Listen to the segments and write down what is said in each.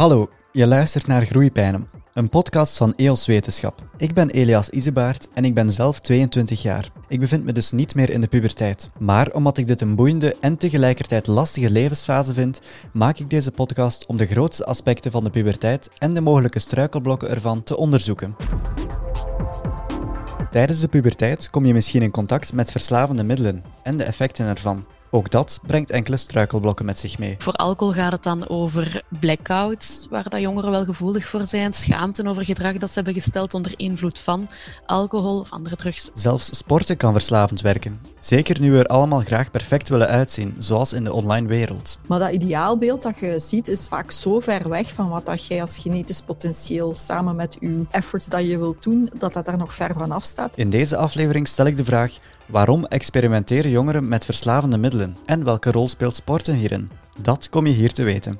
Hallo, je luistert naar Groeipijnen, een podcast van EOS Wetenschap. Ik ben Elias Isebaert en ik ben zelf 22 jaar. Ik bevind me dus niet meer in de puberteit. Maar omdat ik dit een boeiende en tegelijkertijd lastige levensfase vind, maak ik deze podcast om de grootste aspecten van de puberteit en de mogelijke struikelblokken ervan te onderzoeken. Tijdens de puberteit kom je misschien in contact met verslavende middelen en de effecten ervan. Ook dat brengt enkele struikelblokken met zich mee. Voor alcohol gaat het dan over blackouts, waar dat jongeren wel gevoelig voor zijn, schaamte over gedrag dat ze hebben gesteld onder invloed van alcohol of andere drugs. Zelfs sporten kan verslavend werken. Zeker nu we er allemaal graag perfect willen uitzien, zoals in de online wereld. Maar dat ideaalbeeld dat je ziet is vaak zo ver weg van wat dat jij als genetisch potentieel samen met je efforts dat je wilt doen, dat dat daar nog ver van af staat. In deze aflevering stel ik de vraag: waarom experimenteren jongeren met verslavende middelen en welke rol speelt sporten hierin? Dat kom je hier te weten.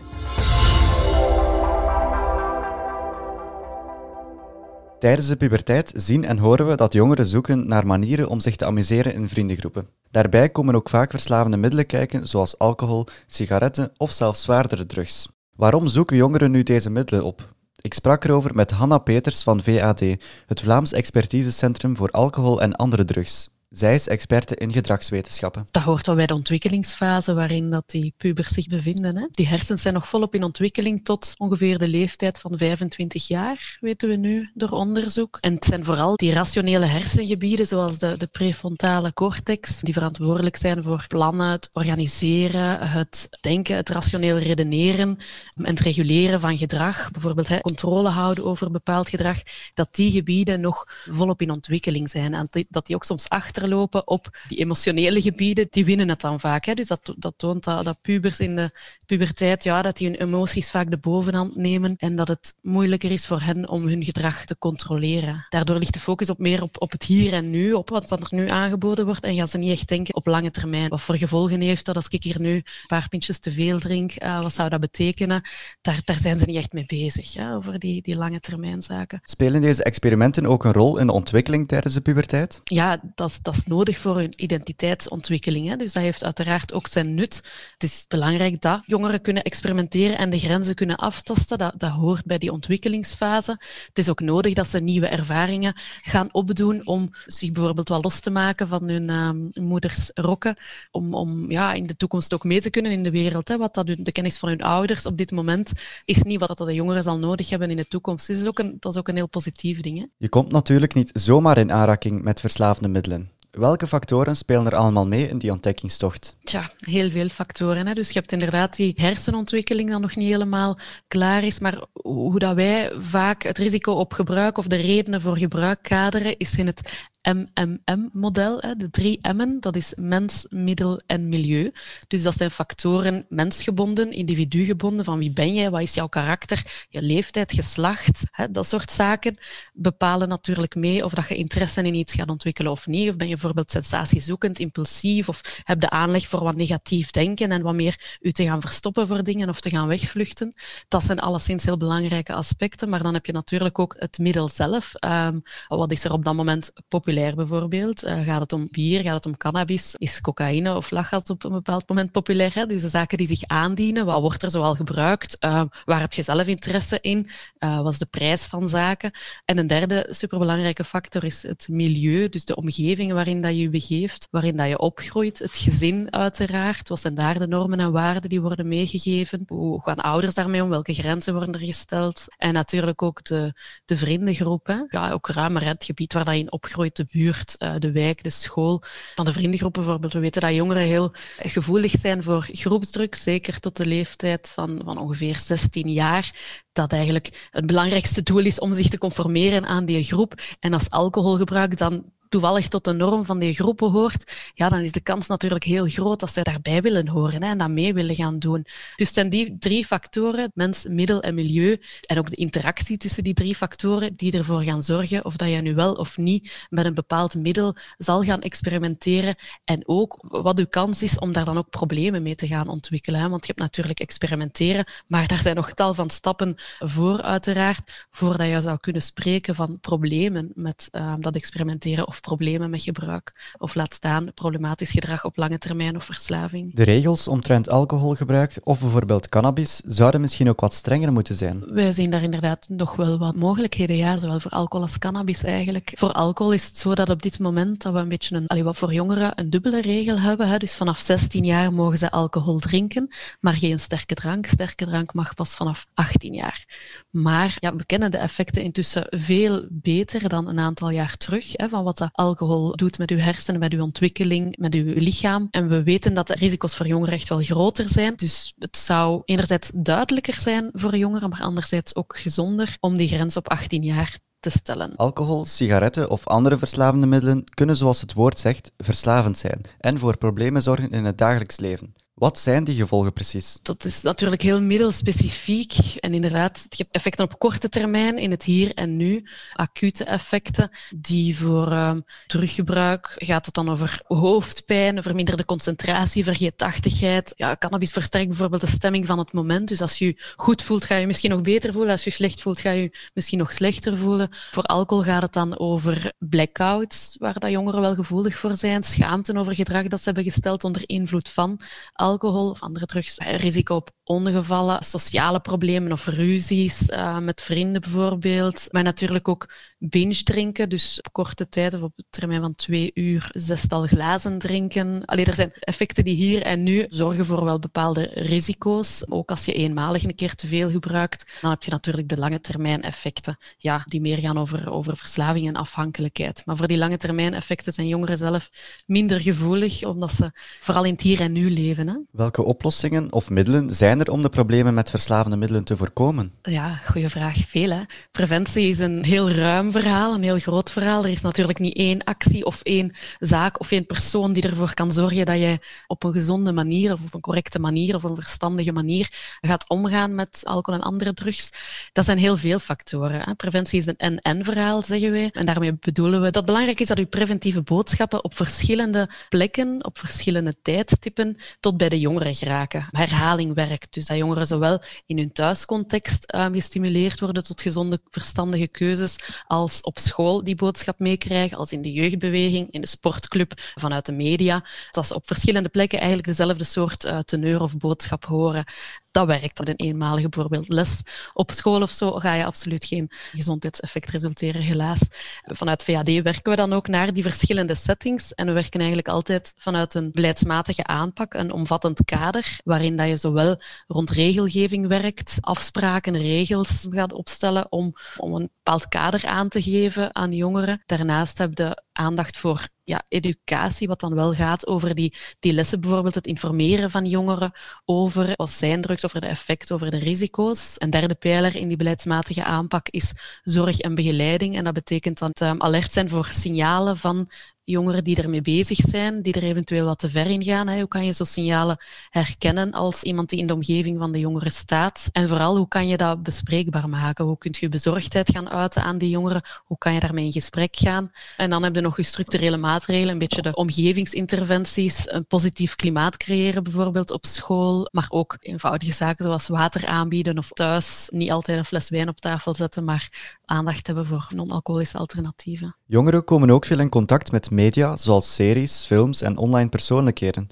Tijdens de puberteit zien en horen we dat jongeren zoeken naar manieren om zich te amuseren in vriendengroepen. Daarbij komen ook vaak verslavende middelen kijken, zoals alcohol, sigaretten of zelfs zwaardere drugs. Waarom zoeken jongeren nu deze middelen op? Ik sprak erover met Hanna Peters van VAD, het Vlaams Expertisecentrum voor Alcohol en Andere Drugs. Zij is experte in gedragswetenschappen. Dat hoort wel bij de ontwikkelingsfase waarin dat die pubers zich bevinden. Hè. Die hersens zijn nog volop in ontwikkeling tot ongeveer de leeftijd van 25 jaar, weten we nu door onderzoek. En het zijn vooral die rationele hersengebieden, zoals de, de prefrontale cortex, die verantwoordelijk zijn voor plannen, het organiseren, het denken, het rationeel redeneren en het reguleren van gedrag. Bijvoorbeeld hè, controle houden over bepaald gedrag. Dat die gebieden nog volop in ontwikkeling zijn en dat die ook soms achter achterlopen op die emotionele gebieden, die winnen het dan vaak. Hè. Dus dat, dat toont dat, dat pubers in de puberteit, ja, dat die hun emoties vaak de bovenhand nemen en dat het moeilijker is voor hen om hun gedrag te controleren. Daardoor ligt de focus op meer op, op het hier en nu, op wat er nu aangeboden wordt en gaan ze niet echt denken op lange termijn. Wat voor gevolgen heeft dat als ik hier nu een paar pintjes te veel drink? Uh, wat zou dat betekenen? Daar, daar zijn ze niet echt mee bezig, over die, die lange termijn zaken. Spelen deze experimenten ook een rol in de ontwikkeling tijdens de puberteit? Ja, dat, dat is nodig voor hun identiteitsontwikkeling. Hè. Dus dat heeft uiteraard ook zijn nut. Het is belangrijk dat jongeren kunnen experimenteren en de grenzen kunnen aftasten. Dat, dat hoort bij die ontwikkelingsfase. Het is ook nodig dat ze nieuwe ervaringen gaan opdoen om zich bijvoorbeeld wel los te maken van hun uh, moeders rokken. Om, om ja, in de toekomst ook mee te kunnen in de wereld. Hè. Wat dat de kennis van hun ouders op dit moment is niet wat dat de jongeren zal nodig hebben in de toekomst. Dus dat is ook een, dat is ook een heel positief ding. Hè. Je komt natuurlijk niet zomaar in aanraking met verslavende middelen. Welke factoren spelen er allemaal mee in die ontdekkingstocht? Tja, heel veel factoren. Hè. Dus je hebt inderdaad die hersenontwikkeling dan nog niet helemaal klaar is, maar hoe dat wij vaak het risico op gebruik of de redenen voor gebruik kaderen, is in het MMM-model. De drie M'en, dat is mens, middel en milieu. Dus dat zijn factoren mensgebonden, individugebonden, van wie ben jij, wat is jouw karakter, je leeftijd, geslacht, dat soort zaken bepalen natuurlijk mee of dat je interesse in iets gaat ontwikkelen of niet. Of ben je bijvoorbeeld sensatiezoekend, impulsief, of heb de aanleg voor wat negatief denken en wat meer u te gaan verstoppen voor dingen of te gaan wegvluchten. Dat zijn alleszins heel belangrijke aspecten, maar dan heb je natuurlijk ook het middel zelf. Um, wat is er op dat moment populair? Populair bijvoorbeeld? Uh, gaat het om bier? Gaat het om cannabis? Is cocaïne of lachgas op een bepaald moment populair? Hè? Dus de zaken die zich aandienen, wat wordt er zoal gebruikt? Uh, waar heb je zelf interesse in? Uh, wat is de prijs van zaken? En een derde superbelangrijke factor is het milieu, dus de omgeving waarin dat je je begeeft, waarin dat je opgroeit, het gezin uiteraard. Wat zijn daar de normen en waarden die worden meegegeven? Hoe gaan ouders daarmee om? Welke grenzen worden er gesteld? En natuurlijk ook de, de vriendengroep. Ja, ook ruimer het gebied waar dat je in opgroeit, de buurt, eh, de wijk, de school. Van de vriendengroepen bijvoorbeeld. We weten dat jongeren heel gevoelig zijn voor groepsdruk, zeker tot de leeftijd van, van ongeveer 16 jaar. Dat eigenlijk het belangrijkste doel is om zich te conformeren aan die groep. En als alcoholgebruik dan toevallig tot de norm van die groepen hoort, ja, dan is de kans natuurlijk heel groot dat zij daarbij willen horen hè, en dat mee willen gaan doen. Dus het zijn die drie factoren, mens, middel en milieu, en ook de interactie tussen die drie factoren, die ervoor gaan zorgen of dat je nu wel of niet met een bepaald middel zal gaan experimenteren en ook wat uw kans is om daar dan ook problemen mee te gaan ontwikkelen. Hè. Want je hebt natuurlijk experimenteren, maar daar zijn nog tal van stappen voor uiteraard, voordat je zou kunnen spreken van problemen met uh, dat experimenteren of of problemen met gebruik. Of laat staan problematisch gedrag op lange termijn of verslaving. De regels omtrent alcoholgebruik of bijvoorbeeld cannabis zouden misschien ook wat strenger moeten zijn. Wij zien daar inderdaad nog wel wat mogelijkheden, ja, zowel voor alcohol als cannabis eigenlijk. Voor alcohol is het zo dat op dit moment dat we een beetje een, allee, wat voor jongeren een dubbele regel hebben. Hè. Dus vanaf 16 jaar mogen ze alcohol drinken, maar geen sterke drank. Sterke drank mag pas vanaf 18 jaar. Maar ja, we kennen de effecten intussen veel beter dan een aantal jaar terug, hè, van wat de alcohol doet met uw hersenen, met uw ontwikkeling, met uw lichaam. En we weten dat de risico's voor jongeren echt wel groter zijn. Dus het zou enerzijds duidelijker zijn voor jongeren, maar anderzijds ook gezonder om die grens op 18 jaar te stellen. Alcohol, sigaretten of andere verslavende middelen kunnen, zoals het woord zegt, verslavend zijn en voor problemen zorgen in het dagelijks leven. Wat zijn die gevolgen precies? Dat is natuurlijk heel middelspecifiek. En inderdaad, je hebt effecten op korte termijn in het hier en nu. Acute effecten die voor um, teruggebruik gaat het dan over hoofdpijn, verminderde concentratie, vergeetachtigheid. Ja, cannabis versterkt bijvoorbeeld de stemming van het moment. Dus als je goed voelt, ga je misschien nog beter voelen. Als je je slecht voelt, ga je je misschien nog slechter voelen. Voor alcohol gaat het dan over blackouts, waar dat jongeren wel gevoelig voor zijn. Schaamte over gedrag dat ze hebben gesteld onder invloed van alcohol of andere drugs, risico op ongevallen, sociale problemen of ruzies uh, met vrienden bijvoorbeeld. Maar natuurlijk ook binge drinken, dus op korte tijd of op een termijn van twee uur zestal glazen drinken. Allee, er zijn effecten die hier en nu zorgen voor wel bepaalde risico's. Ook als je eenmalig een keer te veel gebruikt, dan heb je natuurlijk de lange termijn effecten, ja, die meer gaan over, over verslaving en afhankelijkheid. Maar voor die lange termijn effecten zijn jongeren zelf minder gevoelig, omdat ze vooral in het hier en nu leven. Hè? Welke oplossingen of middelen zijn er om de problemen met verslavende middelen te voorkomen? Ja, goede vraag. Veel. Hè? Preventie is een heel ruim verhaal, een heel groot verhaal. Er is natuurlijk niet één actie of één zaak of één persoon die ervoor kan zorgen dat je op een gezonde manier of op een correcte manier of een verstandige manier gaat omgaan met alcohol en andere drugs. Dat zijn heel veel factoren. Hè? Preventie is een en-en verhaal, zeggen wij. En daarmee bedoelen we dat het belangrijk is dat je preventieve boodschappen op verschillende plekken, op verschillende tijdstippen tot bij de jongeren geraken. Herhaling werkt. Dus dat jongeren zowel in hun thuiscontext uh, gestimuleerd worden tot gezonde, verstandige keuzes, als op school die boodschap meekrijgen, als in de jeugdbeweging, in de sportclub, vanuit de media. Dat ze op verschillende plekken eigenlijk dezelfde soort uh, teneur of boodschap horen dat werkt. Met een eenmalige bijvoorbeeld les op school of zo ga je absoluut geen gezondheidseffect resulteren, helaas. Vanuit VAD werken we dan ook naar die verschillende settings en we werken eigenlijk altijd vanuit een beleidsmatige aanpak, een omvattend kader, waarin dat je zowel rond regelgeving werkt, afspraken, regels gaat opstellen om, om een bepaald kader aan te geven aan jongeren. Daarnaast heb je aandacht voor ja, educatie, wat dan wel gaat over die, die lessen, bijvoorbeeld het informeren van jongeren over wat zijn drugs, over de effecten, over de risico's. Een derde pijler in die beleidsmatige aanpak is zorg en begeleiding. En dat betekent dat um, alert zijn voor signalen van jongeren die ermee bezig zijn, die er eventueel wat te ver in gaan. Hè. Hoe kan je zo signalen herkennen als iemand die in de omgeving van de jongeren staat? En vooral, hoe kan je dat bespreekbaar maken? Hoe kun je bezorgdheid gaan uiten aan die jongeren? Hoe kan je daarmee in gesprek gaan? En dan heb je nog je structurele maatregelen, een beetje de omgevingsinterventies, een positief klimaat creëren bijvoorbeeld op school, maar ook eenvoudige zaken zoals water aanbieden of thuis niet altijd een fles wijn op tafel zetten, maar aandacht hebben voor non-alcoholische alternatieven. Jongeren komen ook veel in contact met media, zoals series, films en online persoonlijkheden.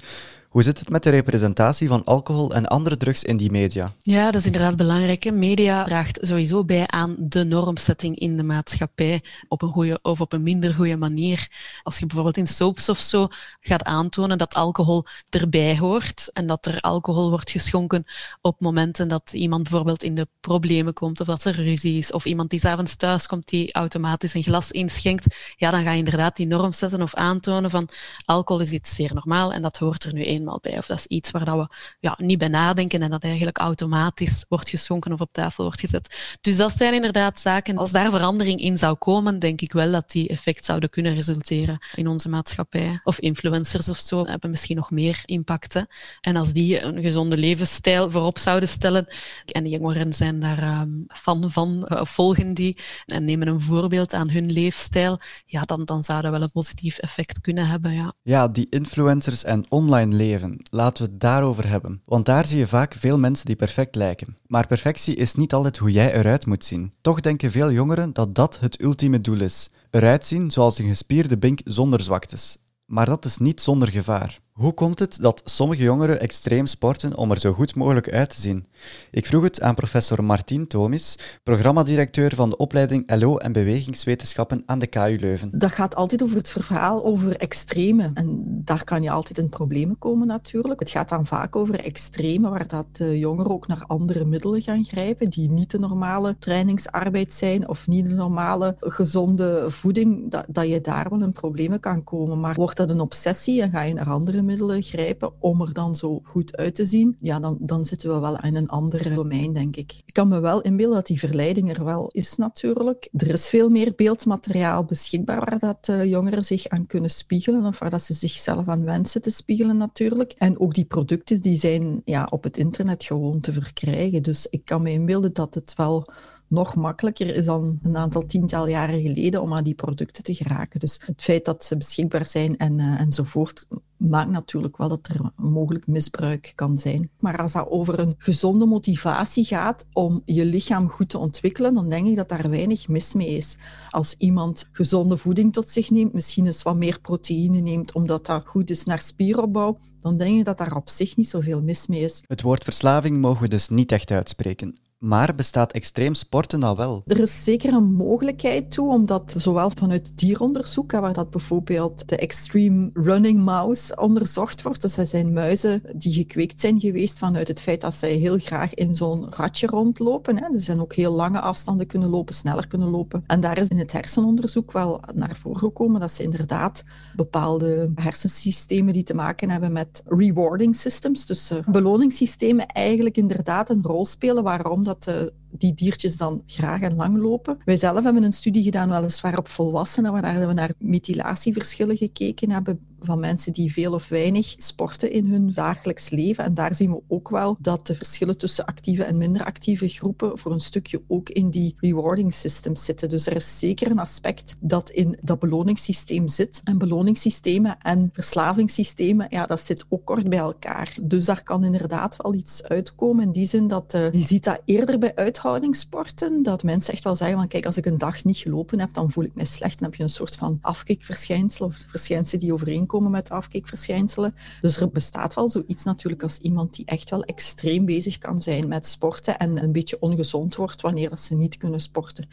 Hoe zit het met de representatie van alcohol en andere drugs in die media? Ja, dat is inderdaad belangrijk. Media draagt sowieso bij aan de normsetting in de maatschappij op een goede of op een minder goede manier. Als je bijvoorbeeld in soaps of zo gaat aantonen dat alcohol erbij hoort en dat er alcohol wordt geschonken op momenten dat iemand bijvoorbeeld in de problemen komt of dat er ruzie is of iemand die s'avonds thuis komt die automatisch een glas inschenkt, ja, dan ga je inderdaad die norm zetten of aantonen van alcohol is iets zeer normaal en dat hoort er nu Of dat is iets waar dat we ja, niet bij nadenken en dat eigenlijk automatisch wordt geschonken of op tafel wordt gezet. Dus dat zijn inderdaad zaken. Als daar verandering in zou komen, denk ik wel dat die effect zouden kunnen resulteren in onze maatschappij. Of influencers of zo hebben misschien nog meer impact. Hè. En als die een gezonde levensstijl voorop zouden stellen, en de jongeren zijn daar um, fan van, uh, volgen die en nemen een voorbeeld aan hun leefstijl, ja, dan, dan zou dat wel een positief effect kunnen hebben. Ja, ja die influencers en online leven. Laten we het daarover hebben. Want daar zie je vaak veel mensen die perfect lijken. Maar perfectie is niet altijd hoe jij eruit moet zien. Toch denken veel jongeren dat dat het ultieme doel is. Eruit zien zoals een gespierde bink zonder zwaktes. Maar dat is niet zonder gevaar. Hoe komt het dat sommige jongeren extreem sporten om er zo goed mogelijk uit te zien? Ik vroeg het aan professor Martien Tomis, programmadirecteur van de opleiding LO en Bewegingswetenschappen aan de KU Leuven. Dat gaat altijd over het verhaal over extreme. En daar kan je altijd in problemen komen natuurlijk. Het gaat dan vaak over extreme, waar dat de jongeren ook naar andere middelen gaan grijpen, die niet de normale trainingsarbeid zijn of niet de normale gezonde voeding, dat, dat je daar wel in problemen kan komen. Maar wordt dat een obsessie en ga je naar andere middelen grijpen om er dan zo goed uit te zien, ja, dan, dan zitten we wel in een ander domein, denk ik. Ik kan me wel inbeelden dat die verleiding er wel is natuurlijk. Er is veel meer beeldmateriaal beschikbaar waar dat uh, jongeren zich aan kunnen spiegelen of waar dat ze zichzelf aan wensen te spiegelen natuurlijk. En ook die producten die zijn ja, op het internet gewoon te verkrijgen. Dus ik kan me inbeelden dat het wel nog makkelijker is dan een aantal tiental jaren geleden om aan die producten te geraken. Dus het feit dat ze beschikbaar zijn en, uh, enzovoort maakt natuurlijk wel dat er mogelijk misbruik kan zijn. Maar als dat over een gezonde motivatie gaat om je lichaam goed te ontwikkelen, dan denk ik dat daar weinig mis mee is. Als iemand gezonde voeding tot zich neemt, misschien eens wat meer proteïne neemt, omdat dat goed is naar spieropbouw, dan denk ik dat daar op zich niet zoveel mis mee is. Het woord verslaving mogen we dus niet echt uitspreken. Maar bestaat extreem sporten al wel? Er is zeker een mogelijkheid toe, omdat zowel vanuit dieronderzoek, waar dat bijvoorbeeld de Extreme Running Mouse onderzocht wordt, dus dat zijn muizen die gekweekt zijn geweest vanuit het feit dat zij heel graag in zo'n ratje rondlopen. Hè. Dus zijn ook heel lange afstanden kunnen lopen, sneller kunnen lopen. En daar is in het hersenonderzoek wel naar voren gekomen dat ze inderdaad bepaalde hersensystemen die te maken hebben met rewarding systems, dus uh, beloningssystemen eigenlijk inderdaad een rol spelen waarom dat uh, die diertjes dan graag en lang lopen. Wij zelf hebben een studie gedaan, weliswaar op volwassenen, waar we naar methylatieverschillen gekeken hebben van mensen die veel of weinig sporten in hun dagelijks leven. En daar zien we ook wel dat de verschillen tussen actieve en minder actieve groepen voor een stukje ook in die rewarding systems zitten. Dus er is zeker een aspect dat in dat beloningssysteem zit. En beloningssystemen en verslavingssystemen, ja, dat zit ook kort bij elkaar. Dus daar kan inderdaad wel iets uitkomen in die zin dat uh, je ziet dat eerder bij uithoudingssporten, dat mensen echt wel zeggen van kijk, als ik een dag niet gelopen heb, dan voel ik mij slecht. Dan heb je een soort van afkikverschijnsel of verschijnselen die overeenkomen met afkikverschijnselen. Dus er bestaat wel zoiets natuurlijk als iemand die echt wel extreem bezig kan zijn met sporten en een beetje ongezond wordt wanneer dat ze niet kunnen sporten.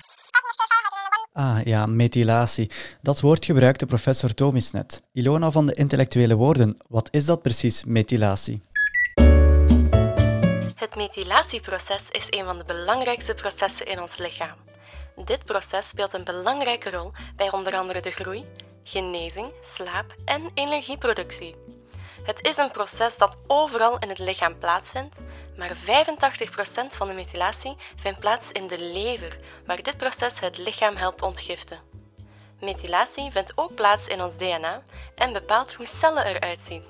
Ah ja, methylatie. Dat woord gebruikte professor Tomis net. Ilona van de intellectuele woorden, wat is dat precies, methylatie? Het methylatieproces is een van de belangrijkste processen in ons lichaam. Dit proces speelt een belangrijke rol bij onder andere de groei, genezing, slaap en energieproductie. Het is een proces dat overal in het lichaam plaatsvindt, maar 85% van de methylatie vindt plaats in de lever, waar dit proces het lichaam helpt ontgiften. Methylatie vindt ook plaats in ons DNA en bepaalt hoe cellen eruit zien.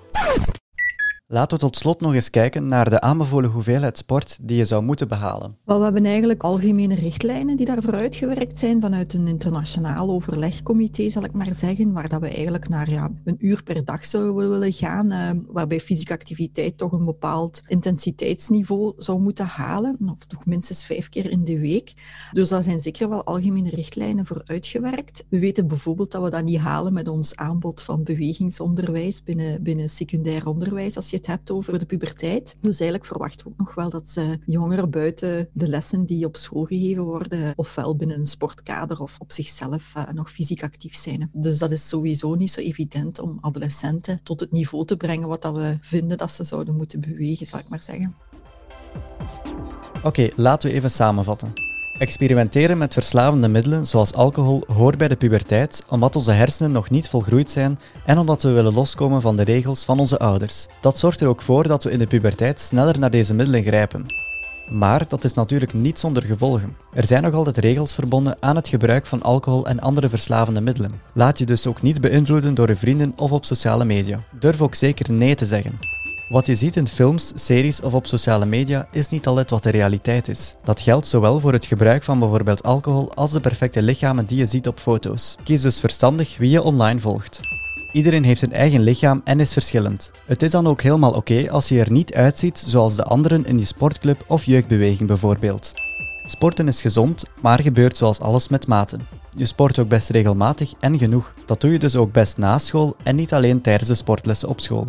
Laten we tot slot nog eens kijken naar de aanbevolen hoeveelheid sport die je zou moeten behalen. Wel, we hebben eigenlijk algemene richtlijnen die daarvoor uitgewerkt zijn vanuit een internationaal overlegcomité, zal ik maar zeggen, waar dat we eigenlijk naar ja, een uur per dag zouden willen gaan, uh, waarbij fysieke activiteit toch een bepaald intensiteitsniveau zou moeten halen, of toch minstens vijf keer in de week. Dus daar zijn zeker wel algemene richtlijnen voor uitgewerkt. We weten bijvoorbeeld dat we dat niet halen met ons aanbod van bewegingsonderwijs binnen, binnen secundair onderwijs, als je het hebt over de puberteit. Dus eigenlijk verwachten we ook nog wel dat ze jongeren buiten de lessen die op school gegeven worden, ofwel binnen een sportkader of op zichzelf uh, nog fysiek actief zijn. Dus dat is sowieso niet zo evident om adolescenten tot het niveau te brengen wat dat we vinden dat ze zouden moeten bewegen, zal ik maar zeggen. Oké, laten we even samenvatten. Experimenteren met verslavende middelen zoals alcohol hoort bij de puberteit omdat onze hersenen nog niet volgroeid zijn en omdat we willen loskomen van de regels van onze ouders. Dat zorgt er ook voor dat we in de puberteit sneller naar deze middelen grijpen. Maar dat is natuurlijk niet zonder gevolgen. Er zijn nog altijd regels verbonden aan het gebruik van alcohol en andere verslavende middelen. Laat je dus ook niet beïnvloeden door je vrienden of op sociale media. Durf ook zeker nee te zeggen. Wat je ziet in films, series of op sociale media is niet altijd wat de realiteit is. Dat geldt zowel voor het gebruik van bijvoorbeeld alcohol als de perfecte lichamen die je ziet op foto's. Kies dus verstandig wie je online volgt. Iedereen heeft een eigen lichaam en is verschillend. Het is dan ook helemaal oké als je er niet uitziet zoals de anderen in je sportclub of jeugdbeweging bijvoorbeeld. Sporten is gezond, maar gebeurt zoals alles met mate. Je sport ook best regelmatig en genoeg. Dat doe je dus ook best na school en niet alleen tijdens de sportlessen op school.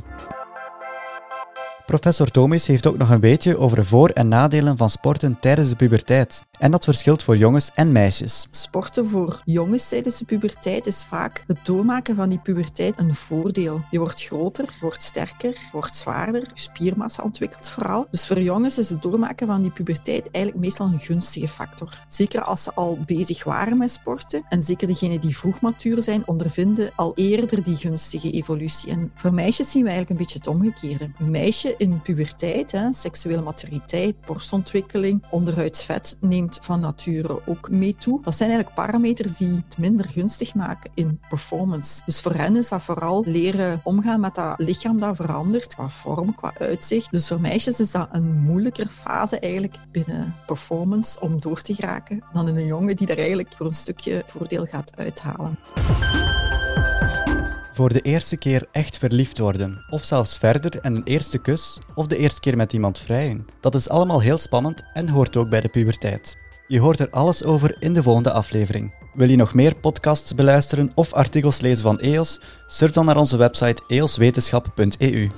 Professor Thomas heeft ook nog een beetje over voor- en nadelen van sporten tijdens de puberteit. En dat verschilt voor jongens en meisjes. Sporten voor jongens tijdens de puberteit is vaak het doormaken van die puberteit een voordeel. Je wordt groter, wordt sterker, wordt zwaarder, je spiermassa ontwikkelt vooral. Dus voor jongens is het doormaken van die puberteit eigenlijk meestal een gunstige factor. Zeker als ze al bezig waren met sporten. En zeker degenen die vroeg matuur zijn, ondervinden al eerder die gunstige evolutie. En voor meisjes zien we eigenlijk een beetje het omgekeerde. Een meisje in puberteit, seksuele maturiteit, borstontwikkeling, onderhuidsvet van nature ook mee toe. Dat zijn eigenlijk parameters die het minder gunstig maken in performance. Dus voor hen is dat vooral leren omgaan met dat lichaam dat verandert, qua vorm, qua uitzicht. Dus voor meisjes is dat een moeilijker fase eigenlijk binnen performance om door te geraken dan in een jongen die daar eigenlijk voor een stukje voordeel gaat uithalen. Voor de eerste keer echt verliefd worden, of zelfs verder en een eerste kus, of de eerste keer met iemand vrijen. Dat is allemaal heel spannend en hoort ook bij de puberteit. Je hoort er alles over in de volgende aflevering. Wil je nog meer podcasts beluisteren of artikels lezen van EOS? Surf dan naar onze website eoswetenschap.eu.